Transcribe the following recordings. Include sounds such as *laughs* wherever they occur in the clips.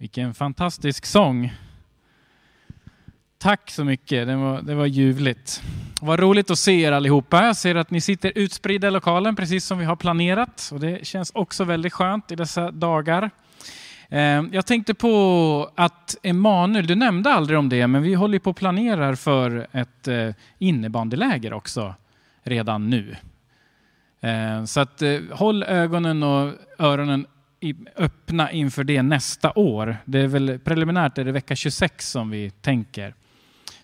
Vilken fantastisk sång. Tack så mycket, det var, det var ljuvligt. Vad roligt att se er allihopa. Jag ser att ni sitter utspridda i lokalen precis som vi har planerat. Och det känns också väldigt skönt i dessa dagar. Ehm, jag tänkte på att Emanuel, du nämnde aldrig om det, men vi håller på att planera för ett eh, innebandyläger också redan nu. Ehm, så att eh, håll ögonen och öronen öppna inför det nästa år. Det är väl preliminärt är det vecka 26 som vi tänker.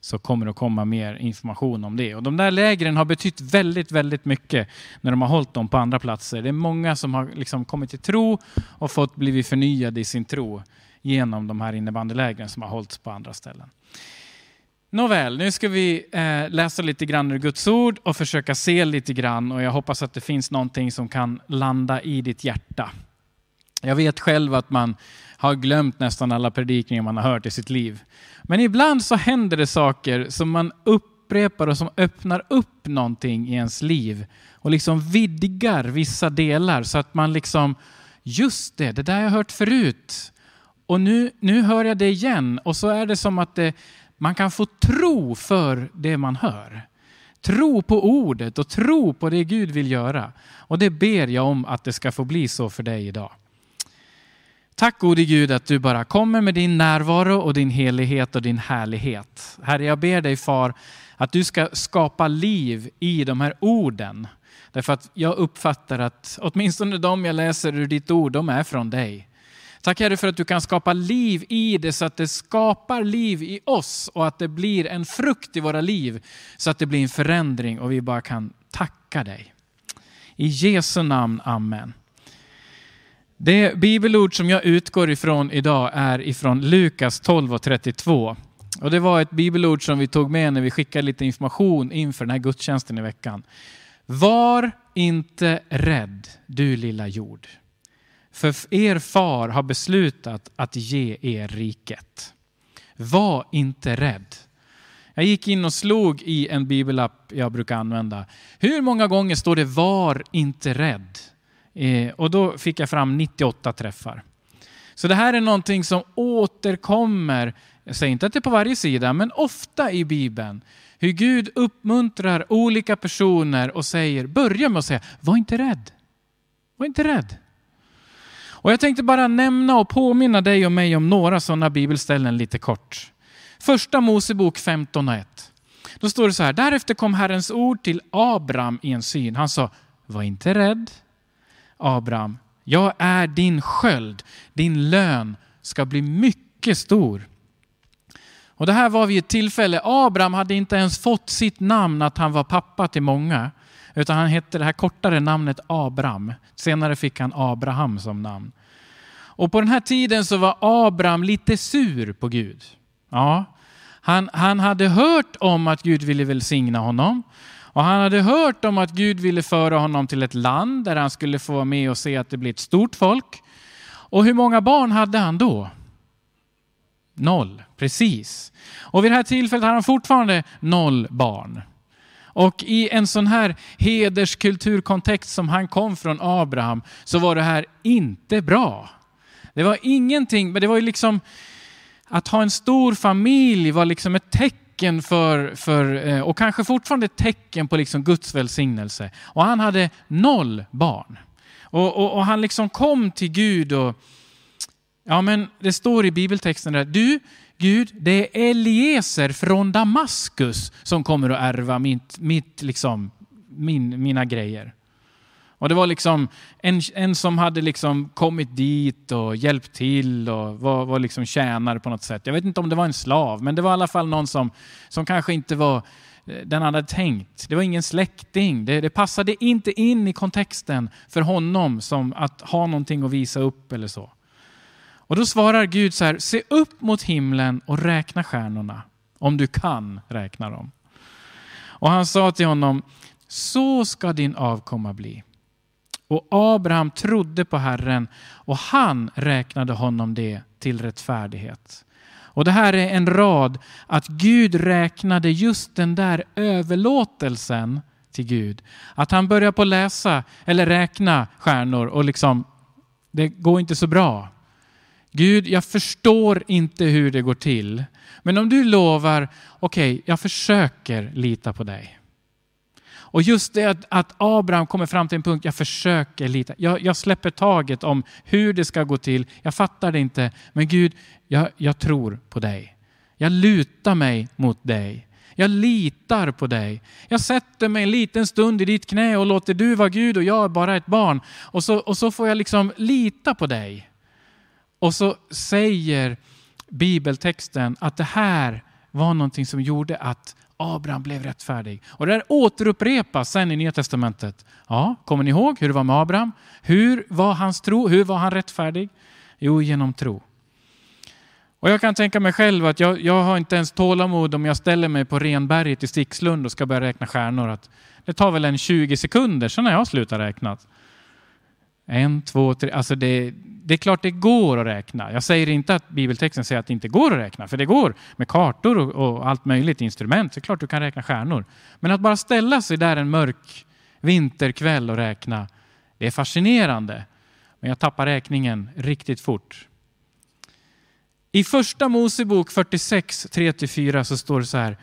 Så kommer det att komma mer information om det. Och de där lägren har betytt väldigt, väldigt mycket när de har hållit dem på andra platser. Det är många som har liksom kommit till tro och fått blivit förnyade i sin tro genom de här innebandylägren som har hållits på andra ställen. Nåväl, nu ska vi eh, läsa lite grann ur Guds ord och försöka se lite grann och jag hoppas att det finns någonting som kan landa i ditt hjärta. Jag vet själv att man har glömt nästan alla predikningar man har hört i sitt liv. Men ibland så händer det saker som man upprepar och som öppnar upp någonting i ens liv och liksom vidgar vissa delar så att man liksom, just det, det där har jag hört förut. Och nu, nu hör jag det igen och så är det som att det, man kan få tro för det man hör. Tro på ordet och tro på det Gud vill göra. Och det ber jag om att det ska få bli så för dig idag. Tack gode Gud att du bara kommer med din närvaro och din helighet och din härlighet. Herre, jag ber dig far att du ska skapa liv i de här orden. Därför att jag uppfattar att åtminstone de jag läser ur ditt ord, de är från dig. Tack Herre för att du kan skapa liv i det så att det skapar liv i oss och att det blir en frukt i våra liv så att det blir en förändring och vi bara kan tacka dig. I Jesu namn, Amen. Det bibelord som jag utgår ifrån idag är ifrån Lukas 12 och 32. Och det var ett bibelord som vi tog med när vi skickade lite information inför den här gudstjänsten i veckan. Var inte rädd, du lilla jord. För er far har beslutat att ge er riket. Var inte rädd. Jag gick in och slog i en bibelapp jag brukar använda. Hur många gånger står det var inte rädd? Eh, och då fick jag fram 98 träffar. Så det här är någonting som återkommer, jag säger inte att det är på varje sida, men ofta i Bibeln. Hur Gud uppmuntrar olika personer och säger, börja med att säga, var inte rädd. Var inte rädd. Och jag tänkte bara nämna och påminna dig och mig om några sådana bibelställen lite kort. Första Mosebok 15 och 1. Då står det så här, därefter kom Herrens ord till Abram i en syn. Han sa, var inte rädd. Abraham, jag är din sköld, din lön ska bli mycket stor. Och det här var vid ett tillfälle, Abraham hade inte ens fått sitt namn att han var pappa till många, utan han hette det här kortare namnet Abraham. Senare fick han Abraham som namn. Och på den här tiden så var Abraham lite sur på Gud. Ja, han, han hade hört om att Gud ville välsigna honom. Och han hade hört om att Gud ville föra honom till ett land där han skulle få vara med och se att det blir ett stort folk. Och hur många barn hade han då? Noll, precis. Och vid det här tillfället hade han fortfarande noll barn. Och i en sån här hederskulturkontext som han kom från Abraham så var det här inte bra. Det var ingenting, men det var ju liksom att ha en stor familj var liksom ett tecken tecken för, för, eh, och kanske fortfarande ett tecken på liksom Guds välsignelse. Och han hade noll barn. Och, och, och, han liksom kom till Gud och, ja men det står i bibeltexten där, du Gud, det är Eliezer från Damaskus som kommer att ärva mitt, mitt liksom, min, mina grejer. Och det var liksom en, en som hade liksom kommit dit och hjälpt till och var, var liksom tjänare på något sätt. Jag vet inte om det var en slav, men det var i alla fall någon som, som kanske inte var eh, den han hade tänkt. Det var ingen släkting. Det, det passade inte in i kontexten för honom som att ha någonting att visa upp eller så. Och då svarar Gud så här, se upp mot himlen och räkna stjärnorna, om du kan räkna dem. Och han sa till honom, så ska din avkomma bli. Och Abraham trodde på Herren och han räknade honom det till rättfärdighet. Och det här är en rad att Gud räknade just den där överlåtelsen till Gud. Att han börjar på läsa eller räkna stjärnor och liksom, det går inte så bra. Gud, jag förstår inte hur det går till. Men om du lovar, okej, okay, jag försöker lita på dig. Och just det att, att, Abraham kommer fram till en punkt, jag försöker lita. Jag, jag, släpper taget om hur det ska gå till. Jag fattar det inte. Men Gud, jag, jag tror på dig. Jag lutar mig mot dig. Jag litar på dig. Jag sätter mig en liten stund i ditt knä och låter du vara Gud och jag är bara ett barn. Och så, och så får jag liksom lita på dig. Och så säger bibeltexten att det här var någonting som gjorde att Abraham blev rättfärdig. Och det här återupprepas sen i Nya Testamentet. Ja, kommer ni ihåg hur det var med Abraham? Hur var hans tro? Hur var han rättfärdig? Jo, genom tro. Och jag kan tänka mig själv att jag, jag har inte ens tålamod om jag ställer mig på Renberget i Stixlund och ska börja räkna stjärnor. Att det tar väl en 20 sekunder, sen har jag slutat räkna. En, två, tre. Alltså det, det är klart det går att räkna. Jag säger inte att bibeltexten säger att det inte går att räkna, för det går med kartor och, och allt möjligt instrument. Det är klart du kan räkna stjärnor. Men att bara ställa sig där en mörk vinterkväll och räkna, det är fascinerande. Men jag tappar räkningen riktigt fort. I första Mosebok 46, 3-4 så står det så här.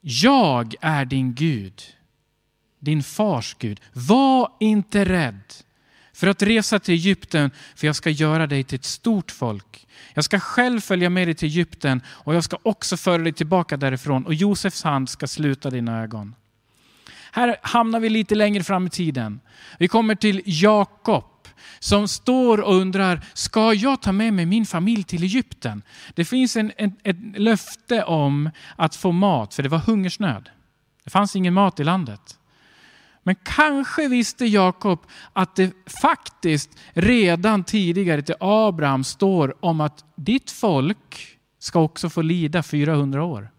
Jag är din Gud, din fars Gud. Var inte rädd för att resa till Egypten, för jag ska göra dig till ett stort folk. Jag ska själv följa med dig till Egypten och jag ska också föra dig tillbaka därifrån och Josefs hand ska sluta dina ögon. Här hamnar vi lite längre fram i tiden. Vi kommer till Jakob som står och undrar, ska jag ta med mig min familj till Egypten? Det finns en, en, ett löfte om att få mat, för det var hungersnöd. Det fanns ingen mat i landet. Men kanske visste Jakob att det faktiskt redan tidigare till Abraham står om att ditt folk ska också få lida 400 år.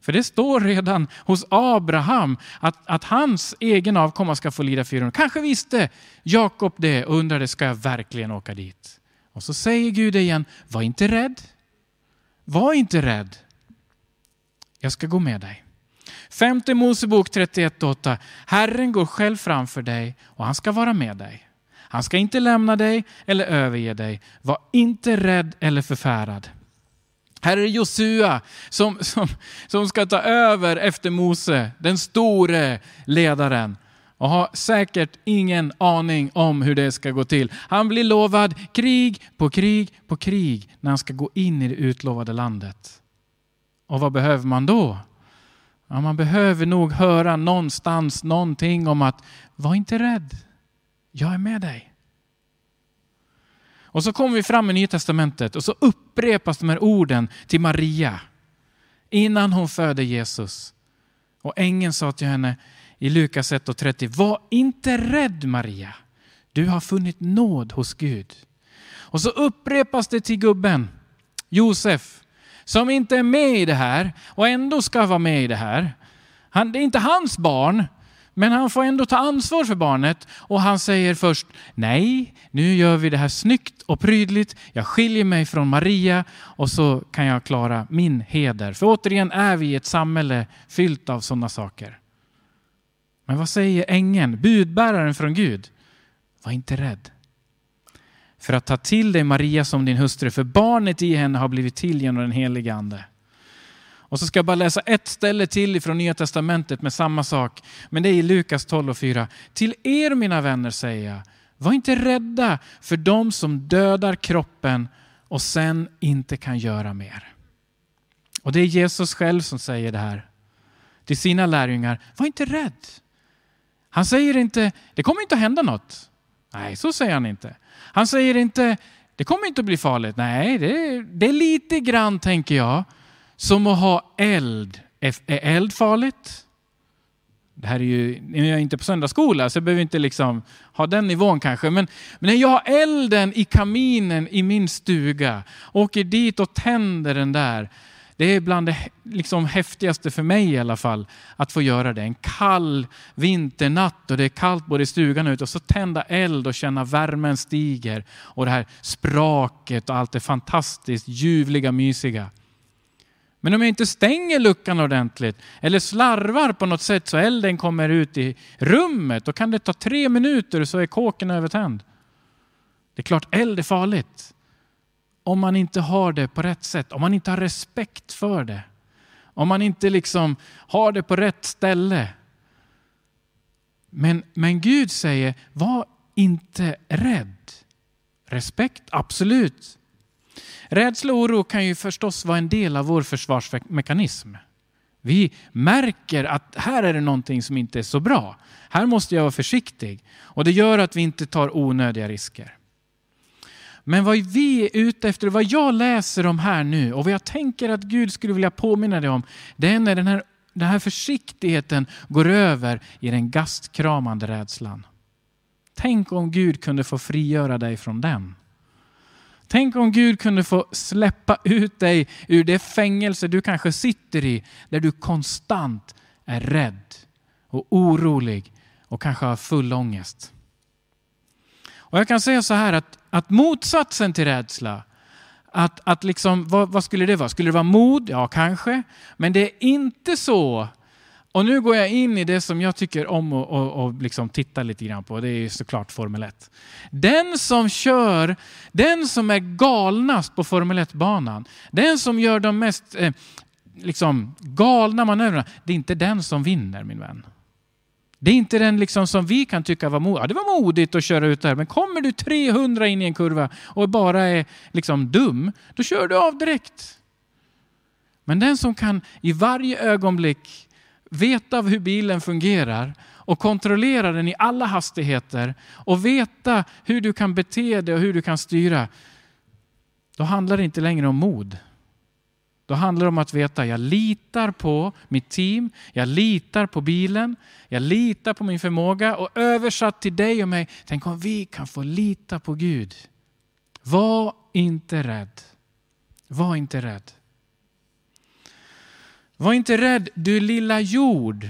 För det står redan hos Abraham att, att hans egen avkomma ska få lida 400 år. Kanske visste Jakob det och undrade, ska jag verkligen åka dit? Och så säger Gud igen, var inte rädd. Var inte rädd. Jag ska gå med dig. Femte Mosebok 31.8. Herren går själv framför dig och han ska vara med dig. Han ska inte lämna dig eller överge dig. Var inte rädd eller förfärad. Här är det Josua som, som, som ska ta över efter Mose, den store ledaren. Och har säkert ingen aning om hur det ska gå till. Han blir lovad krig på krig på krig när han ska gå in i det utlovade landet. Och vad behöver man då? Ja, man behöver nog höra någonstans någonting om att var inte rädd, jag är med dig. Och så kommer vi fram i Nya Testamentet och så upprepas de här orden till Maria innan hon föder Jesus. Och ängeln sa till henne i Lukas 1.30, var inte rädd Maria, du har funnit nåd hos Gud. Och så upprepas det till gubben, Josef, som inte är med i det här och ändå ska vara med i det här. Han, det är inte hans barn, men han får ändå ta ansvar för barnet och han säger först nej, nu gör vi det här snyggt och prydligt. Jag skiljer mig från Maria och så kan jag klara min heder. För återigen är vi i ett samhälle fyllt av sådana saker. Men vad säger ängeln, budbäraren från Gud? Var inte rädd för att ta till dig Maria som din hustru, för barnet i henne har blivit till genom den helige Ande. Och så ska jag bara läsa ett ställe till från Nya Testamentet med samma sak. Men det är i Lukas 12 och 4. Till er mina vänner säger jag, var inte rädda för de som dödar kroppen och sen inte kan göra mer. Och det är Jesus själv som säger det här till sina lärjungar. Var inte rädd. Han säger inte, det kommer inte att hända något. Nej, så säger han inte. Han säger inte, det kommer inte att bli farligt. Nej, det, det är lite grann, tänker jag, som att ha eld. Är eld farligt? Det här är ju, jag är inte på söndagsskola så jag behöver inte liksom ha den nivån kanske. Men, men när jag har elden i kaminen i min stuga, åker dit och tänder den där, det är bland det liksom häftigaste för mig i alla fall, att få göra det. En kall vinternatt och det är kallt både i stugan och ute och så tända eld och känna värmen stiger och det här spraket och allt det fantastiskt ljuvliga, mysiga. Men om jag inte stänger luckan ordentligt eller slarvar på något sätt så elden kommer ut i rummet, då kan det ta tre minuter så är kåken övertänd. Det är klart eld är farligt om man inte har det på rätt sätt, om man inte har respekt för det. Om man inte liksom har det på rätt ställe. Men, men Gud säger, var inte rädd. Respekt, absolut. Rädsla och oro kan ju förstås vara en del av vår försvarsmekanism. Vi märker att här är det någonting som inte är så bra. Här måste jag vara försiktig. Och det gör att vi inte tar onödiga risker. Men vad vi är ute efter, vad jag läser om här nu och vad jag tänker att Gud skulle vilja påminna dig om, det är när den här, den här försiktigheten går över i den gastkramande rädslan. Tänk om Gud kunde få frigöra dig från den. Tänk om Gud kunde få släppa ut dig ur det fängelse du kanske sitter i, där du konstant är rädd och orolig och kanske har full ångest. Och jag kan säga så här att, att motsatsen till rädsla, att, att liksom, vad, vad, skulle det vara? Skulle det vara mod? Ja, kanske. Men det är inte så. Och nu går jag in i det som jag tycker om och, och, och liksom titta lite grann på. Det är såklart Formel 1. Den som kör, den som är galnast på Formel 1-banan, den som gör de mest eh, liksom, galna manövrerna, det är inte den som vinner min vän. Det är inte den liksom som vi kan tycka var modigt. Ja, det var modigt att köra ut där, men kommer du 300 in i en kurva och bara är liksom dum, då kör du av direkt. Men den som kan i varje ögonblick veta hur bilen fungerar och kontrollera den i alla hastigheter och veta hur du kan bete dig och hur du kan styra, då handlar det inte längre om mod. Då handlar det om att veta, jag litar på mitt team, jag litar på bilen, jag litar på min förmåga och översatt till dig och mig, tänk om vi kan få lita på Gud. Var inte rädd. Var inte rädd. Var inte rädd du lilla jord.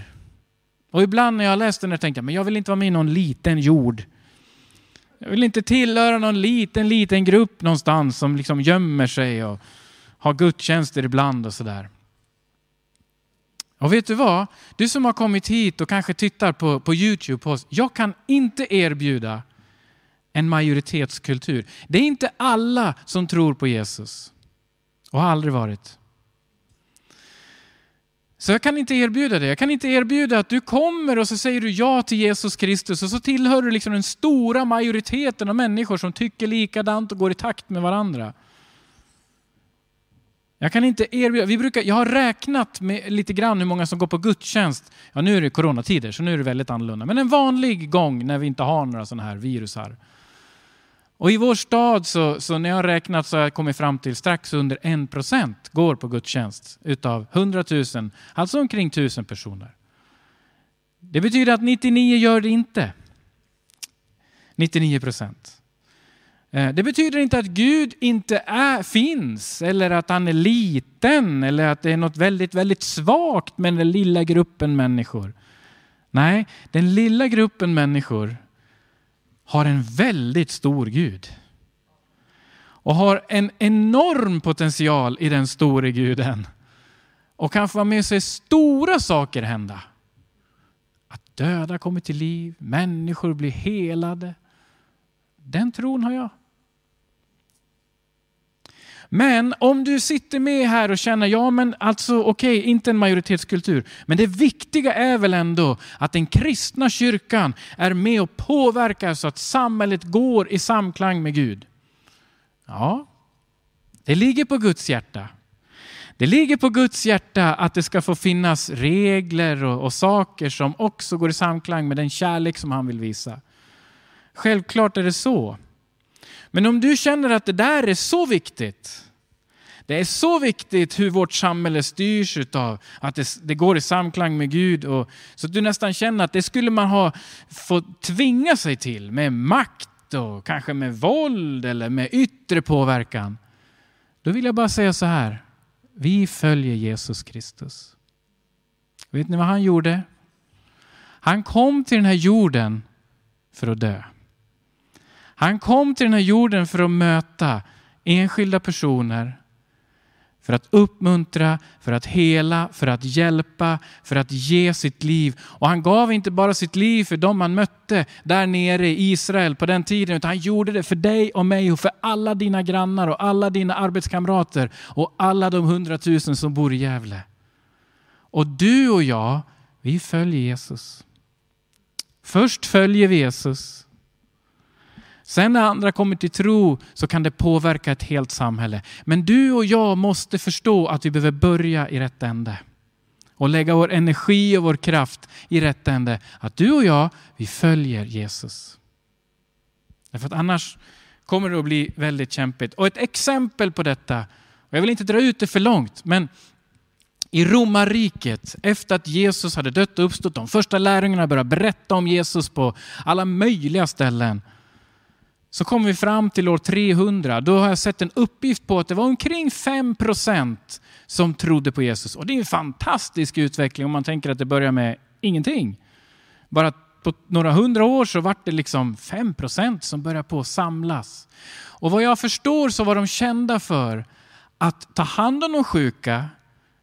Och ibland när jag läste den här tänkte jag, men jag vill inte vara med i någon liten jord. Jag vill inte tillhöra någon liten, liten grupp någonstans som liksom gömmer sig och ha gudstjänster ibland och sådär. Och vet du vad? Du som har kommit hit och kanske tittar på, på Youtube på oss. Jag kan inte erbjuda en majoritetskultur. Det är inte alla som tror på Jesus. Och har aldrig varit. Så jag kan inte erbjuda det. Jag kan inte erbjuda att du kommer och så säger du ja till Jesus Kristus och så tillhör du liksom den stora majoriteten av människor som tycker likadant och går i takt med varandra. Jag kan inte erbjuda, vi brukar, jag har räknat med lite grann hur många som går på gudstjänst. Ja, nu är det coronatider så nu är det väldigt annorlunda. Men en vanlig gång när vi inte har några sådana här virusar. Och i vår stad så, så när jag har räknat så har jag kommit fram till strax under en procent går på gudstjänst utav 100 000, alltså omkring 1000 personer. Det betyder att 99 gör det inte. 99 procent. Eh, det betyder inte att Gud inte är, finns eller att han är liten eller att det är något väldigt, väldigt svagt med den lilla gruppen människor. Nej, den lilla gruppen människor har en väldigt stor Gud. Och har en enorm potential i den store guden. Och kan få vara med sig stora saker hända. Att döda kommer till liv, människor blir helade. Den tron har jag. Men om du sitter med här och känner, ja men alltså okej, okay, inte en majoritetskultur. Men det viktiga är väl ändå att den kristna kyrkan är med och påverkar så att samhället går i samklang med Gud. Ja, det ligger på Guds hjärta. Det ligger på Guds hjärta att det ska få finnas regler och, och saker som också går i samklang med den kärlek som han vill visa. Självklart är det så. Men om du känner att det där är så viktigt, det är så viktigt hur vårt samhälle styrs utav, att det, det går i samklang med Gud. Och, så att du nästan känner att det skulle man ha fått tvinga sig till med makt och kanske med våld eller med yttre påverkan. Då vill jag bara säga så här. Vi följer Jesus Kristus. Vet ni vad han gjorde? Han kom till den här jorden för att dö. Han kom till den här jorden för att möta enskilda personer, för att uppmuntra, för att hela, för att hjälpa, för att ge sitt liv. Och han gav inte bara sitt liv för dem han mötte där nere i Israel på den tiden, utan han gjorde det för dig och mig och för alla dina grannar och alla dina arbetskamrater och alla de hundratusen som bor i Gävle. Och du och jag, vi följer Jesus. Först följer vi Jesus. Sen när andra kommer till tro så kan det påverka ett helt samhälle. Men du och jag måste förstå att vi behöver börja i rätt ände. Och lägga vår energi och vår kraft i rätt ände. Att du och jag, vi följer Jesus. Därför att annars kommer det att bli väldigt kämpigt. Och ett exempel på detta, och jag vill inte dra ut det för långt, men i romarriket, efter att Jesus hade dött och uppstått, de första lärjungarna började berätta om Jesus på alla möjliga ställen. Så kommer vi fram till år 300. Då har jag sett en uppgift på att det var omkring 5 procent som trodde på Jesus. Och det är en fantastisk utveckling om man tänker att det börjar med ingenting. Bara på några hundra år så vart det liksom 5 procent som började på att samlas. Och vad jag förstår så var de kända för att ta hand om de sjuka,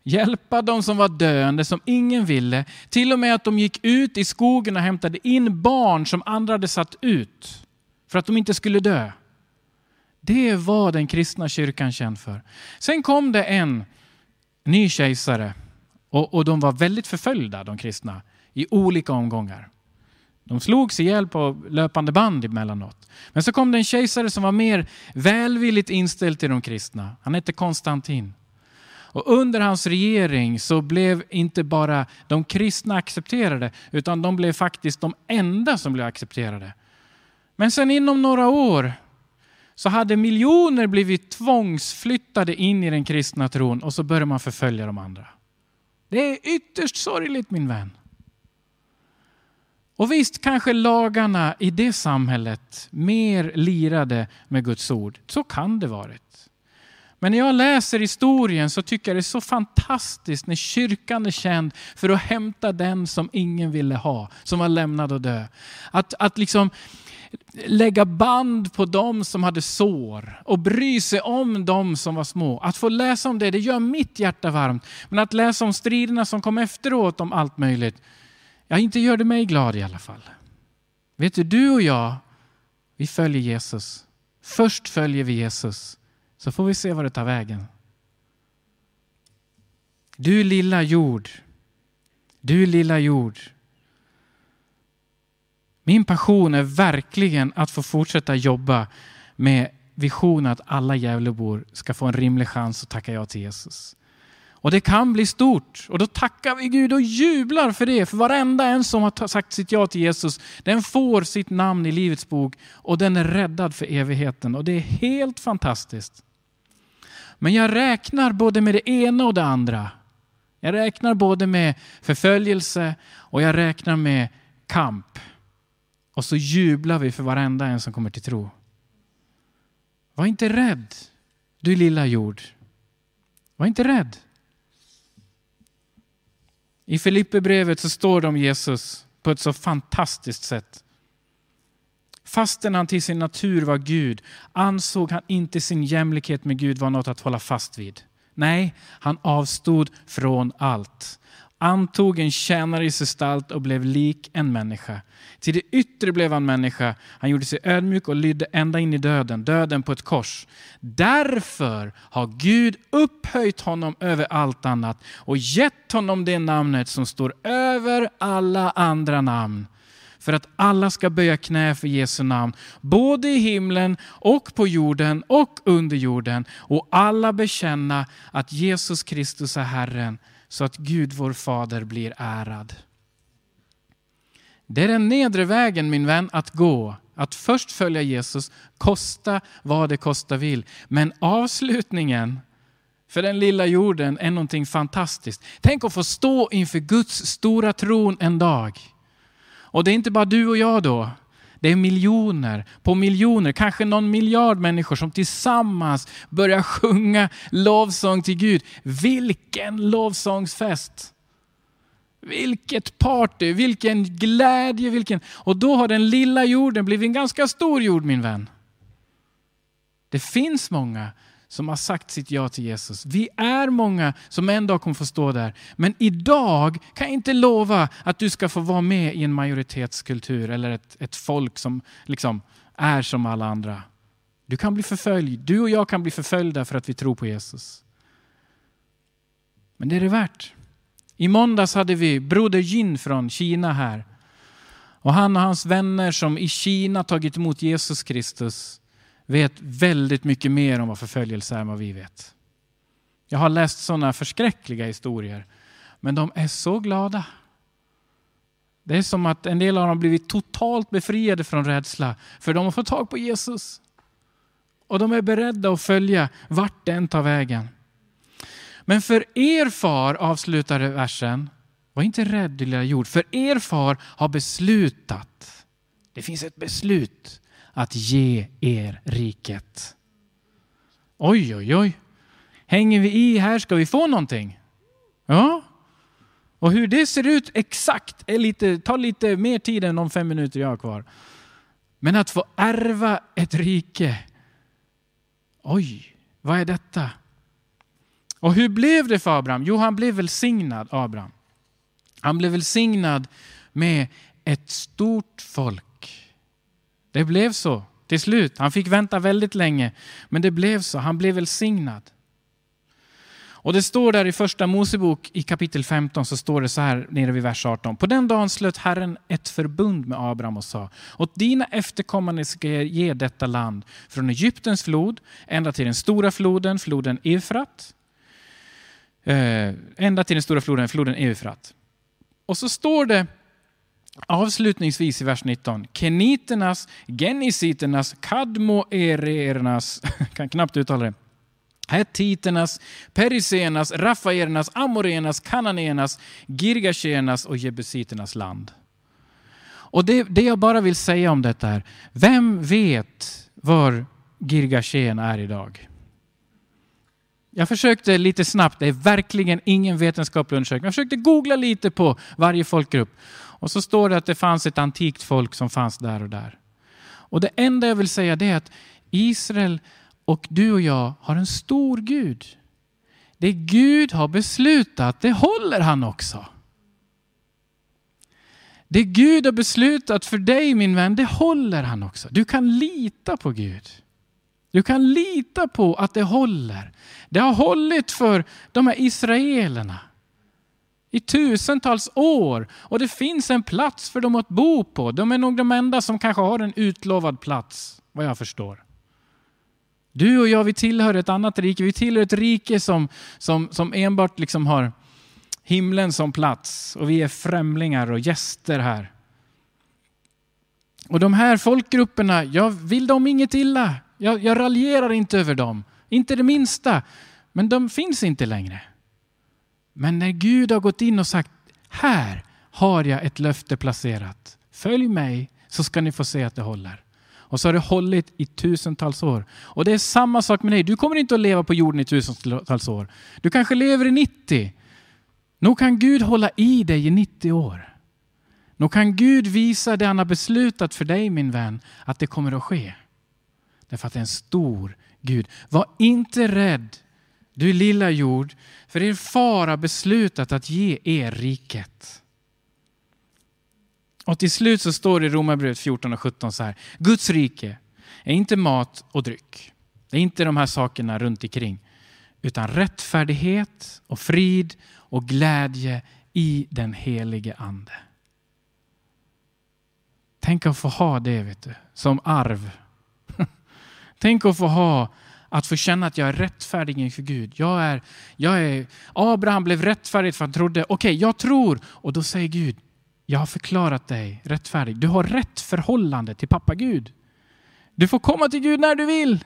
hjälpa de som var döende, som ingen ville. Till och med att de gick ut i skogen och hämtade in barn som andra hade satt ut för att de inte skulle dö. Det var den kristna kyrkan känd för. Sen kom det en ny kejsare och, och de var väldigt förföljda, de kristna, i olika omgångar. De slogs ihjäl på löpande band emellanåt. Men så kom det en kejsare som var mer välvilligt inställd till de kristna. Han hette Konstantin. Och under hans regering så blev inte bara de kristna accepterade, utan de blev faktiskt de enda som blev accepterade. Men sen inom några år så hade miljoner blivit tvångsflyttade in i den kristna tron och så började man förfölja de andra. Det är ytterst sorgligt min vän. Och visst kanske lagarna i det samhället mer lirade med Guds ord. Så kan det varit. Men när jag läser historien så tycker jag det är så fantastiskt när kyrkan är känd för att hämta den som ingen ville ha, som var lämnad att dö. Att, att liksom lägga band på dem som hade sår och bry sig om dem som var små. Att få läsa om det, det gör mitt hjärta varmt. Men att läsa om striderna som kom efteråt om allt möjligt, ja, inte gör det mig glad i alla fall. Vet du, du och jag, vi följer Jesus. Först följer vi Jesus, så får vi se var det tar vägen. Du lilla jord, du lilla jord, min passion är verkligen att få fortsätta jobba med visionen att alla Gävlebor ska få en rimlig chans att tacka ja till Jesus. Och det kan bli stort och då tackar vi Gud och jublar för det. För varenda en som har sagt sitt ja till Jesus, den får sitt namn i Livets bok och den är räddad för evigheten. Och det är helt fantastiskt. Men jag räknar både med det ena och det andra. Jag räknar både med förföljelse och jag räknar med kamp. Och så jublar vi för varenda en som kommer till tro. Var inte rädd, du lilla jord. Var inte rädd. I Filipperbrevet så står det om Jesus på ett så fantastiskt sätt. Fastän han till sin natur var Gud ansåg han inte sin jämlikhet med Gud vara något att hålla fast vid. Nej, han avstod från allt antog en tjänares gestalt och blev lik en människa. Till det yttre blev han människa. Han gjorde sig ödmjuk och lydde ända in i döden, döden på ett kors. Därför har Gud upphöjt honom över allt annat och gett honom det namnet som står över alla andra namn. För att alla ska böja knä för Jesu namn, både i himlen och på jorden och under jorden. Och alla bekänna att Jesus Kristus är Herren så att Gud vår fader blir ärad. Det är den nedre vägen min vän att gå. Att först följa Jesus, kosta vad det kosta vill. Men avslutningen för den lilla jorden är någonting fantastiskt. Tänk att få stå inför Guds stora tron en dag. Och det är inte bara du och jag då. Det är miljoner på miljoner, kanske någon miljard människor som tillsammans börjar sjunga lovsång till Gud. Vilken lovsångsfest! Vilket party, vilken glädje, vilken... Och då har den lilla jorden blivit en ganska stor jord min vän. Det finns många som har sagt sitt ja till Jesus. Vi är många som en dag kommer få stå där. Men idag kan jag inte lova att du ska få vara med i en majoritetskultur eller ett, ett folk som liksom är som alla andra. Du kan bli förföljd. Du och jag kan bli förföljda för att vi tror på Jesus. Men det är det värt. I måndags hade vi Broder Jin från Kina här. Och han och hans vänner som i Kina tagit emot Jesus Kristus vet väldigt mycket mer om vad förföljelse är än vad vi vet. Jag har läst sådana förskräckliga historier, men de är så glada. Det är som att en del av dem blivit totalt befriade från rädsla, för de har fått tag på Jesus. Och de är beredda att följa vart den tar vägen. Men för er far, avslutar versen, var inte rädd lilla jord, för er far har beslutat. Det finns ett beslut att ge er riket. Oj, oj, oj. Hänger vi i här ska vi få någonting. Ja. Och hur det ser ut exakt är lite, tar lite mer tid än de fem minuter jag har kvar. Men att få ärva ett rike. Oj, vad är detta? Och hur blev det för Abraham? Jo, han blev välsignad, Abraham. Han blev välsignad med ett stort folk. Det blev så till slut. Han fick vänta väldigt länge, men det blev så. Han blev välsignad. Och det står där i första Mosebok i kapitel 15 så står det så här nere vid vers 18. På den dagen slöt Herren ett förbund med Abraham och sa åt dina efterkommande ska jag ge detta land från Egyptens flod ända till den stora floden, floden Eufrat. Eh, ända till den stora floden, floden Eufrat. Och så står det avslutningsvis i vers 19. Keniternas, genisiternas, kadmoerernas, *laughs* kan knappt uttala det. Hettiternas, perisenas, rafaernas, amoreernas, kananéernas, girgashenas och jebusiternas land. Och det, det jag bara vill säga om detta är, vem vet var Girgashen är idag? Jag försökte lite snabbt, det är verkligen ingen vetenskaplig undersökning. Jag försökte googla lite på varje folkgrupp. Och så står det att det fanns ett antikt folk som fanns där och där. Och det enda jag vill säga är att Israel och du och jag har en stor Gud. Det Gud har beslutat, det håller han också. Det Gud har beslutat för dig min vän, det håller han också. Du kan lita på Gud. Du kan lita på att det håller. Det har hållit för de här israelerna i tusentals år och det finns en plats för dem att bo på. De är nog de enda som kanske har en utlovad plats, vad jag förstår. Du och jag, vi tillhör ett annat rike. Vi tillhör ett rike som, som, som enbart liksom har himlen som plats och vi är främlingar och gäster här. Och de här folkgrupperna, jag vill dem inget illa. Jag, jag raljerar inte över dem, inte det minsta. Men de finns inte längre. Men när Gud har gått in och sagt, här har jag ett löfte placerat. Följ mig så ska ni få se att det håller. Och så har det hållit i tusentals år. Och det är samma sak med dig. Du kommer inte att leva på jorden i tusentals år. Du kanske lever i 90. Nog kan Gud hålla i dig i 90 år. Nog kan Gud visa det han har beslutat för dig min vän, att det kommer att ske. Därför att det är en stor Gud. Var inte rädd, du lilla jord, för er far har beslutat att ge er riket. Och till slut så står det i Romarbrevet 14 och 17 så här. Guds rike är inte mat och dryck. Det är inte de här sakerna runt omkring. Utan rättfärdighet och frid och glädje i den helige ande. Tänk att få ha det vet du, som arv *laughs* Tänk att få ha, att få känna att jag är rättfärdig inför Gud. Jag är, jag är, Abraham blev rättfärdig för han trodde, okej okay, jag tror. Och då säger Gud, jag har förklarat dig rättfärdig. Du har rätt förhållande till pappa Gud. Du får komma till Gud när du vill.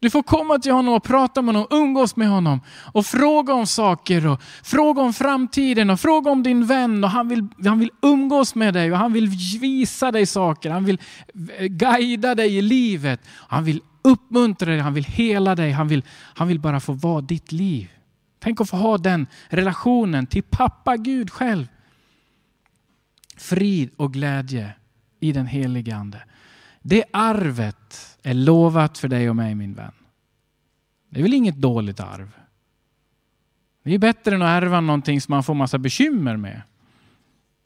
Du får komma till honom och prata med honom, umgås med honom och fråga om saker och fråga om framtiden och fråga om din vän och han vill, han vill umgås med dig och han vill visa dig saker. Han vill eh, guida dig i livet. Han vill uppmuntra dig, han vill hela dig, han vill, han vill bara få vara ditt liv. Tänk att få ha den relationen till pappa Gud själv. Frid och glädje i den helige Ande. Det arvet är lovat för dig och mig min vän. Det är väl inget dåligt arv? Det är bättre än att ärva någonting som man får massa bekymmer med.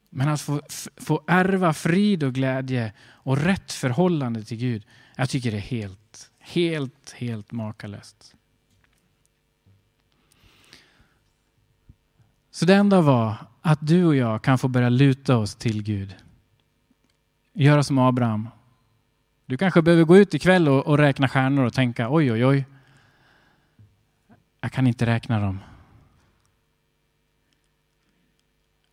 Men att få, få ärva frid och glädje och rätt förhållande till Gud, jag tycker det är helt, helt, helt makalöst. Så det enda var att du och jag kan få börja luta oss till Gud. Göra som Abraham. Du kanske behöver gå ut ikväll och, och räkna stjärnor och tänka oj, oj, oj. Jag kan inte räkna dem.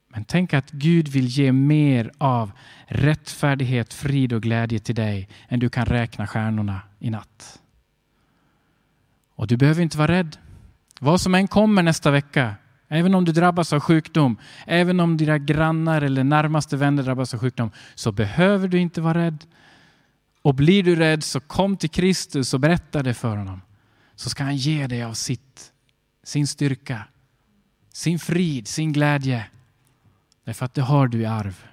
Men tänk att Gud vill ge mer av rättfärdighet, frid och glädje till dig än du kan räkna stjärnorna i natt. Och du behöver inte vara rädd. Vad som än kommer nästa vecka, även om du drabbas av sjukdom, även om dina grannar eller närmaste vänner drabbas av sjukdom, så behöver du inte vara rädd. Och blir du rädd så kom till Kristus och berätta det för honom. Så ska han ge dig av sitt, sin styrka, sin frid, sin glädje. Därför att det har du i arv.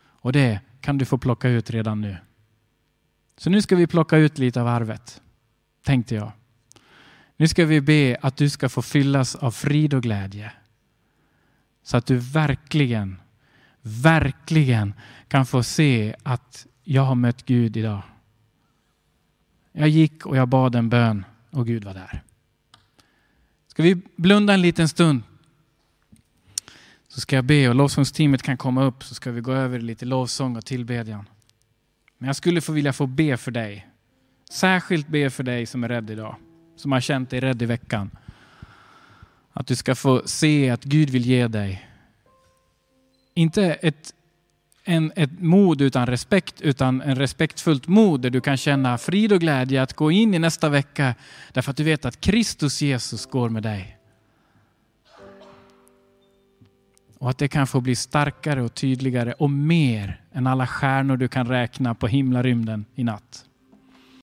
Och det kan du få plocka ut redan nu. Så nu ska vi plocka ut lite av arvet, tänkte jag. Nu ska vi be att du ska få fyllas av frid och glädje. Så att du verkligen, verkligen kan få se att jag har mött Gud idag. Jag gick och jag bad en bön och Gud var där. Ska vi blunda en liten stund? Så ska jag be och lovsångsteamet kan komma upp så ska vi gå över lite lovsång och tillbedjan. Men jag skulle få vilja få be för dig. Särskilt be för dig som är rädd idag. Som har känt dig rädd i veckan. Att du ska få se att Gud vill ge dig. Inte ett, en, ett mod utan respekt, utan en respektfullt mod där du kan känna frid och glädje att gå in i nästa vecka därför att du vet att Kristus Jesus går med dig. Och att det kan få bli starkare och tydligare och mer än alla stjärnor du kan räkna på himlarymden i natt.